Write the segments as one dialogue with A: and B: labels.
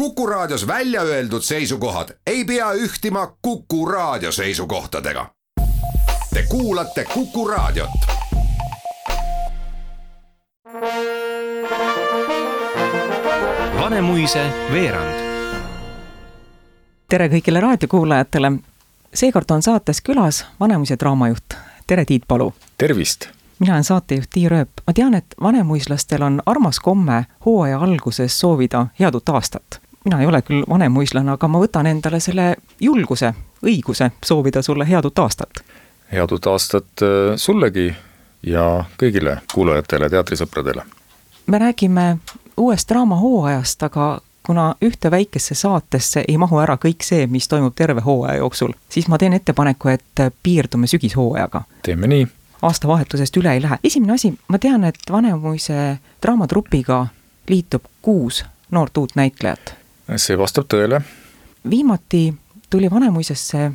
A: Kuku Raadios välja öeldud seisukohad ei pea ühtima Kuku Raadio seisukohtadega. Te kuulate Kuku Raadiot.
B: Vanemuise veerand.
C: tere kõigile raadiokuulajatele. seekord on saates külas Vanemuise draamajuht. tere, Tiit Palu.
D: tervist
C: mina olen saatejuht Tiia Rööp. ma tean, et vanemuislastel on armas komme hooaja alguses soovida head uut aastat. Mina ei ole küll vanemuislane, aga ma võtan endale selle julguse, õiguse soovida sulle head uut aastat.
D: head uut aastat äh, sullegi ja kõigile kuulajatele, teatrisõpradele.
C: me räägime uuest draamahooajast, aga kuna ühte väikesse saatesse ei mahu ära kõik see, mis toimub terve hooaja jooksul, siis ma teen ettepaneku, et piirdume sügishooajaga.
D: teeme nii
C: aastavahetusest üle ei lähe. esimene asi, ma tean, et Vanemuise draamatrupiga liitub kuus noort uut näitlejat.
D: See vastab tõele.
C: viimati tuli Vanemuisesse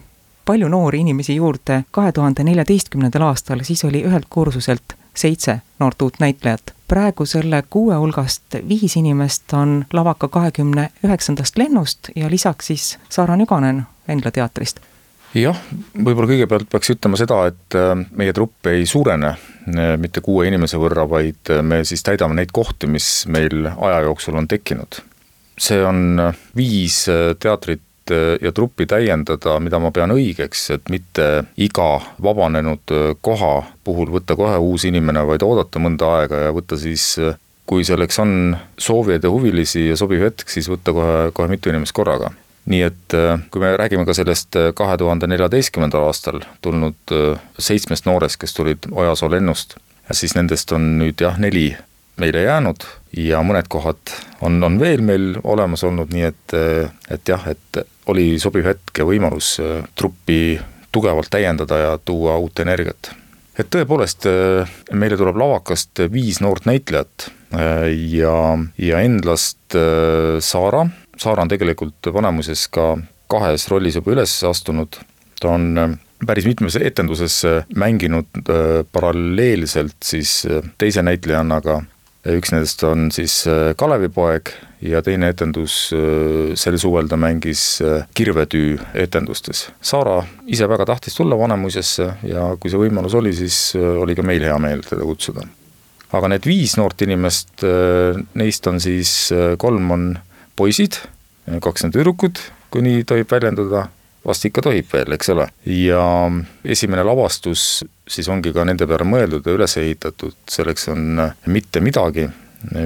C: palju noori inimesi juurde kahe tuhande neljateistkümnendal aastal, siis oli ühelt kursuselt seitse noort uut näitlejat. praegu selle kuue hulgast viis inimest on lavaka kahekümne üheksandast lennust ja lisaks siis Saara Nüganen Endla teatrist
D: jah, võib-olla kõigepealt peaks ütlema seda, et äh, meie trupp ei suurene äh, mitte kuue inimese võrra, vaid äh, me siis täidame neid kohti, mis meil aja jooksul on tekkinud. See on viis teatrit ja truppi täiendada, mida ma pean õigeks, et mitte iga vabanenud koha puhul võtta kohe uus inimene, vaid oodata mõnda aega ja võtta siis kui selleks on soovijaid ja huvilisi ja sobiv hetk, siis võtta kohe, kohe mitu inimest korraga. Nii et äh, kui me räägime ka sellest äh, kahe tuhande neljateistkümnendal aastal tulnud äh, seitsmest noorest, kes tulid Ojasoo lennust, siis nendest on nüüd jah, neli meile jäänud ja mõned kohad on, on veel meil olemas olnud, nii et, et jah, et oli sobiv hetk ja võimalus truppi tugevalt täiendada ja tuua uut energiat. et tõepoolest, meile tuleb lavakast viis noort näitlejat ja, ja Endlast Saara Saar on tegelikult Vanemuises ka kahes rollis juba üles astunud, ta on äh, päris mitmes etenduses äh, mänginud äh, paralleelselt siis teise näitlejannaga, üks nendest on siis Kalevipoeg ja teine etendus sel suvel ta mängis Kirvetüü etendustes. Saara ise väga tahtis tulla Vanemuisesse ja kui see võimalus oli, siis oli ka meil hea meel teda kutsuda. aga need viis noort inimest, neist on siis kolm on poisid, kaks on tüdrukud, kui nii tohib väljenduda, vast ikka tohib veel, eks ole. ja esimene lavastus siis ongi ka nende peale mõeldud ja üles ehitatud, selleks on Mitte midagi,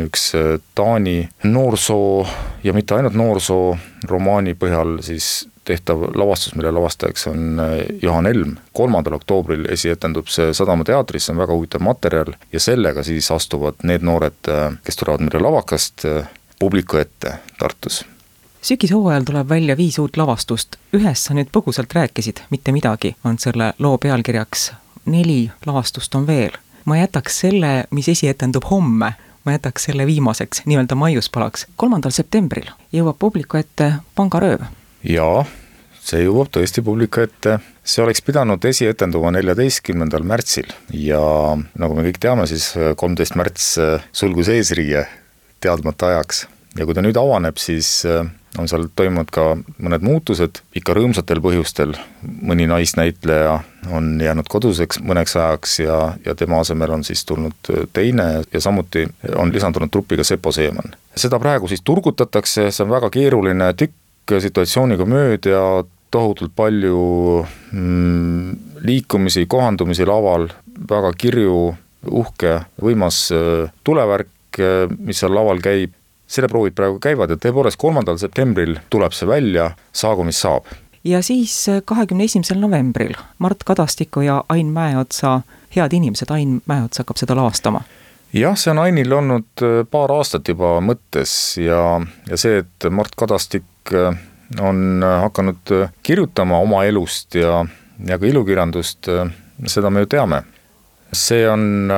D: üks Taani noorsoo ja mitte ainult noorsoo romaani põhjal siis tehtav lavastus, mille lavastajaks on Johan Helm. kolmandal oktoobril esietendub see Sadama teatris, see on väga huvitav materjal ja sellega siis astuvad need noored, kes tulevad meile lavakast publiku ette Tartus.
C: Sügishooajal tuleb välja viis uut lavastust, ühest sa nüüd põgusalt rääkisid, Mitte midagi on selle loo pealkirjaks, neli lavastust on veel. ma jätaks selle, mis esietendub homme, ma jätaks selle viimaseks, nii-öelda maiuspalaks. kolmandal septembril jõuab publiku ette Pangarööv.
D: jaa, see jõuab tõesti publiku ette, see oleks pidanud esietenduma neljateistkümnendal märtsil ja nagu me kõik teame, siis kolmteist märts sulgus eesriie teadmata ajaks. ja kui ta nüüd avaneb, siis on seal toimunud ka mõned muutused, ikka rõõmsatel põhjustel, mõni naisnäitleja on jäänud koduseks mõneks ajaks ja, ja tema asemel on siis tulnud teine ja samuti on lisandunud truppi ka Sepo Seeman. seda praegu siis turgutatakse, see on väga keeruline tükk situatsiooniga mööda, tohutult palju mm, liikumisi, kohandumisi laval, väga kirju, uhke, võimas äh, tulevärk, Äh, mis seal laval käib, selle proovid praegu käivad ja tõepoolest kolmandal septembril tuleb see välja, saagu mis saab.
C: ja siis äh, kahekümne esimesel novembril Mart Kadastiku ja Ain Mäeotsa Head inimesed, Ain Mäeots hakkab seda lavastama
D: jah, see on Ainil olnud äh, paar aastat juba mõttes ja, ja see, et Mart Kadastik on hakanud kirjutama oma elust ja, ja ka ilukirjandust, seda me ju teame. see on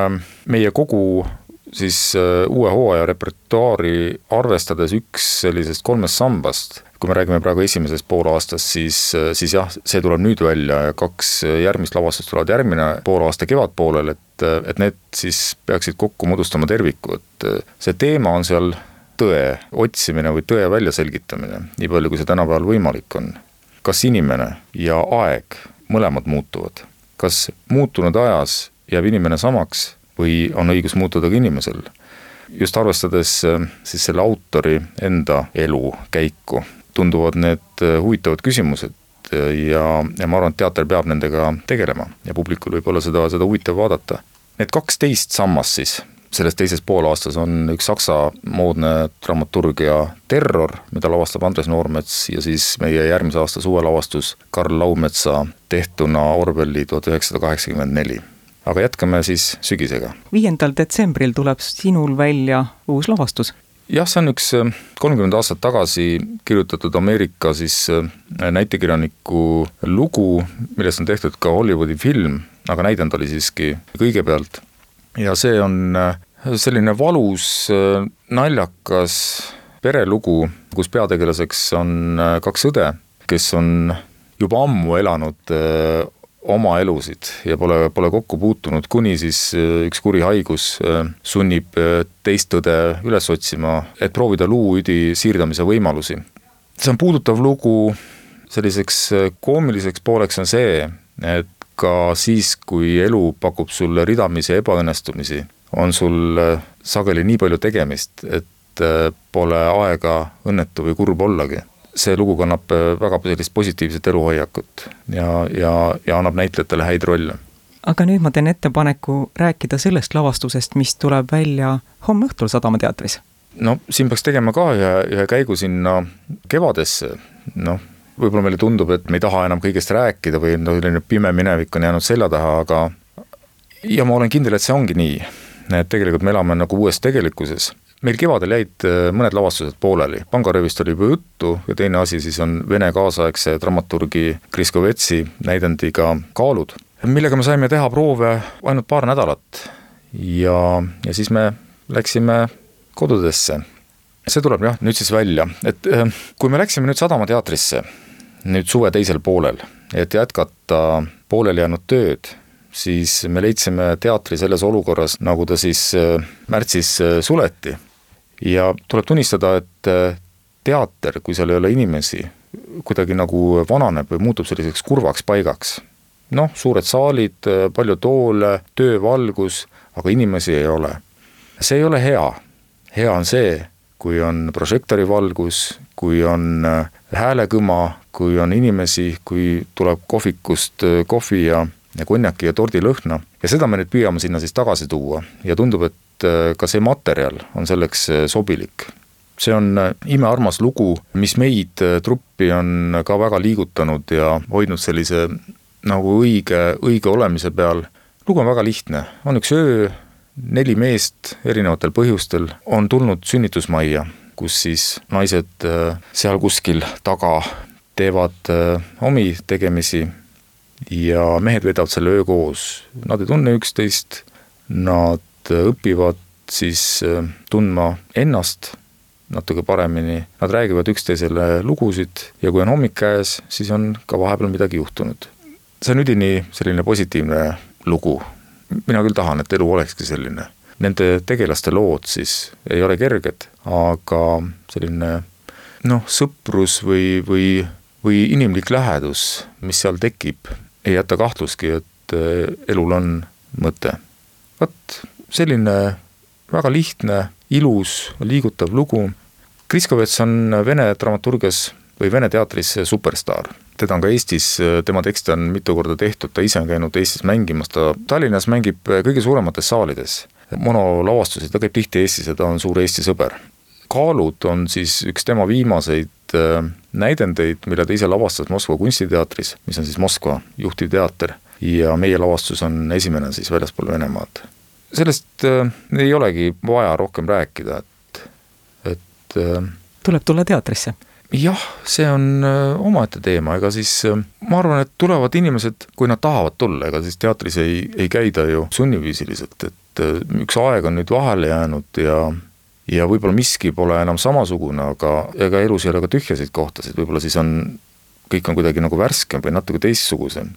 D: meie kogu siis äh, uue hooaja repertuaari arvestades üks sellisest kolmest sambast, kui me räägime praegu esimesest poolaastast, siis, äh, siis jah, see tuleb nüüd välja ja kaks järgmist lavastust tulevad järgmine poolaasta kevadpoolel, et, et need siis peaksid kokku moodustama terviku, et see teema on seal tõe otsimine või tõe väljaselgitamine, nii palju kui see tänapäeval võimalik on. kas inimene ja aeg mõlemad muutuvad? kas muutunud ajas jääb inimene samaks või on õigus muutuda ka inimesel? just arvestades äh, siis selle autori enda elukäiku, tunduvad need äh, huvitavad küsimused ja, ja ma arvan, et teater peab nendega tegelema ja publikul võib olla seda, seda huvitav vaadata. Need kaksteist sammast siis selles teises poolaastas on üks saksa moodne dramaturgia Terror, mida lavastab Andres Noormets ja siis meie järgmise aasta suvelavastus Karl Laumetsa tehtuna Orwelli tuhat üheksasada kaheksakümmend neli aga jätkame siis sügisega.
C: viiendal detsembril tuleb sinul välja uus lavastus
D: jah, see on üks äh, kolmkümmend aastat tagasi kirjutatud Ameerika siis äh, näitekirjaniku lugu, millest on tehtud ka Hollywoodi film, aga näidend oli siiski kõigepealt. ja see on äh, selline valus, naljakas perelugu, kus peategelaseks on kaks õde, kes on juba ammu elanud oma elusid ja pole, pole kokku puutunud, kuni siis äh, üks kuri haigus äh, sunnib äh, teist õde üles otsima, et proovida luuüdi siirdamise võimalusi. see on puudutav lugu, selliseks koomiliseks pooleks on see, et ka siis, kui elu pakub sulle ridamisi ebaõnnestumisi, on sul sageli nii palju tegemist, et pole aega õnnetu või kurb ollagi see lugu kannab äh, väga sellist positiivset eluhoiakut ja, ja, ja annab näitlejatele häid rolle.
C: aga nüüd ma teen ettepaneku rääkida sellest lavastusest, mis tuleb välja homme õhtul Sadama teatris.
D: no siin peaks tegema ka ühe, ühe käigu sinna kevadesse, noh, võib-olla meile tundub, et me ei taha enam kõigest rääkida või no selline pime minevik on jäänud selja taha, aga ja ma olen kindel, et see ongi nii, et tegelikult me elame nagu uues tegelikkuses meil kevadel jäid äh, mõned lavastused pooleli, Pangaröövist oli juba juttu ja teine asi siis on Vene kaasaegse dramaturgi Kriskovetsi näidendiga Kaalud, millega me saime teha proove ainult paar nädalat. ja, ja siis me läksime kodudesse. see tuleb jah, nüüd siis välja, et äh, kui me läksime nüüd Sadama teatrisse nüüd suve teisel poolel, et jätkata pooleli jäänud tööd, siis me leidsime teatri selles olukorras, nagu ta siis äh, märtsis suleti ja tuleb tunnistada, et äh, teater, kui seal ei ole inimesi, kuidagi nagu vananeb või muutub selliseks kurvaks paigaks. noh, suured saalid, äh, palju toole, töövalgus, aga inimesi ei ole. see ei ole hea. hea on see, kui on prožektori valgus, kui on äh, häälekõma, kui on inimesi, kui tuleb kohvikust kohvi ja, ja konjaki ja tordilõhna ja seda me nüüd püüame sinna siis tagasi tuua ja tundub, et et äh, ka see materjal on selleks äh, sobilik. see on äh, imearmas lugu, mis meid, truppi, on ka väga liigutanud ja hoidnud sellise nagu õige, õige olemise peal. lugu on väga lihtne, on üks öö, neli meest erinevatel põhjustel on tulnud sünnitusmajja, kus siis naised seal kuskil taga teevad omi tegemisi ja mehed veedavad selle öö koos. Nad ei tunne üksteist, nad õpivad siis äh, tundma ennast natuke paremini, nad räägivad üksteisele lugusid ja kui on hommik käes, siis on ka vahepeal midagi juhtunud. see on üdini selline positiivne lugu. mina küll tahan, et elu olekski selline. Nende tegelaste lood siis ei ole kerged, aga selline noh, sõprus või, või, või inimlik lähedus, mis seal tekib, ei jäta kahtlustki, et äh, elul on mõte. vot selline väga lihtne, ilus, liigutav lugu. Kriskovets on Vene dramaturgias või Vene teatris superstaar. teda on ka Eestis, tema tekste on mitu korda tehtud, ta ise on käinud Eestis mängimas, ta Tallinnas mängib kõige suuremates saalides. monolavastusi, ta käib tihti Eestis ja ta on suur Eesti sõber. kaalud on siis üks tema viimaseid äh, näidendeid, mille ta ise lavastas Moskva kunstiteatris, mis on siis Moskva juhtiv teater ja meie lavastus on esimene siis väljaspool Venemaad sellest äh, ei olegi vaja rohkem rääkida, et, et äh,
C: tuleb tulla teatrisse?
D: jah, see on äh, omaette teema, ega siis äh, ma arvan, et tulevad inimesed, kui nad tahavad tulla, ega siis teatris ei, ei käida ju sunniviisiliselt, et äh, üks aeg on nüüd vahele jäänud ja ja võib-olla miski pole enam samasugune, aga ega elus ei ole ka tühjasid kohtasid, võib-olla siis on, kõik on kuidagi nagu värskem või natuke teistsugusem.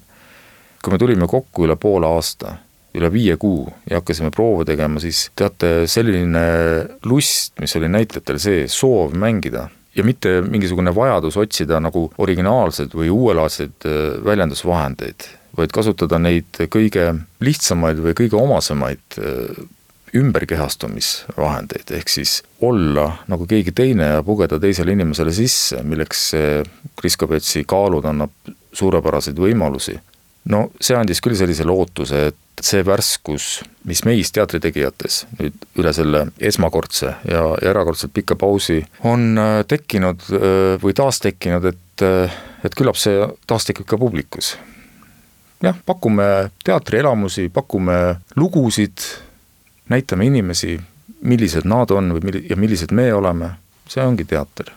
D: kui me tulime kokku üle poole aasta üle viie kuu ja hakkasime proove tegema, siis teate, selline lust, mis oli näitlejatel sees, soov mängida ja mitte mingisugune vajadus otsida nagu originaalseid või uuelaadseid äh, väljendusvahendeid, vaid kasutada neid kõige lihtsamaid või kõige omasemaid äh, ümberkehastumisvahendeid, ehk siis olla nagu keegi teine ja pugeda teisele inimesele sisse, milleks Kris Kabetsi kaalud annab suurepäraseid võimalusi. No see andis küll sellise lootuse, et see värskus, mis meis teatritegijates nüüd üle selle esmakordse ja, ja erakordselt pika pausi on äh, tekkinud äh, või taastekkinud, et, äh, et küllap see taastekib ka publikus jah, pakume teatrielamusi, pakume lugusid, näitame inimesi, millised nad on või milli- ja millised me oleme, see ongi teater.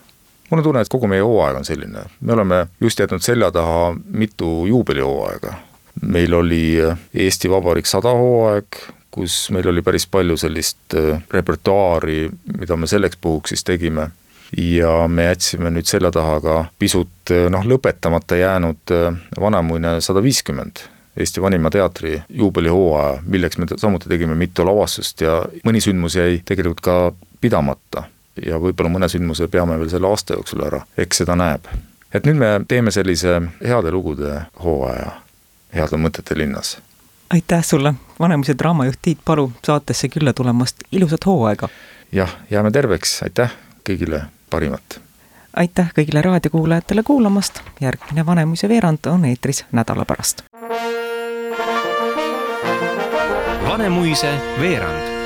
D: Mul on tunne, et kogu meie hooaeg on selline, me oleme just jätnud selja taha mitu juubelihooaega. meil oli Eesti Vabariik sada hooaeg, kus meil oli päris palju sellist äh, repertuaari, mida me selleks puhuks siis tegime ja me jätsime nüüd selja taha ka pisut äh, noh, lõpetamata jäänud Vanemuine sada viiskümmend Eesti vanima teatri juubelihooaja, milleks me samuti tegime mitu lavastust ja mõni sündmus jäi tegelikult ka pidamata. Ja võib-olla mõne sündmuse peame veel selle aasta jooksul ära, eks seda näeb. et nüüd me teeme sellise heade lugude hooaja Heade mõtete linnas.
C: aitäh sulle, Vanemuise draamajuht Tiit Palu saatesse külla tulemast, ilusat hooaega!
D: jah, jääme terveks, aitäh kõigile parimat!
C: aitäh kõigile raadiokuulajatele kuulamast, järgmine Vanemuise veerand on eetris nädala pärast
B: Vanemuise veerand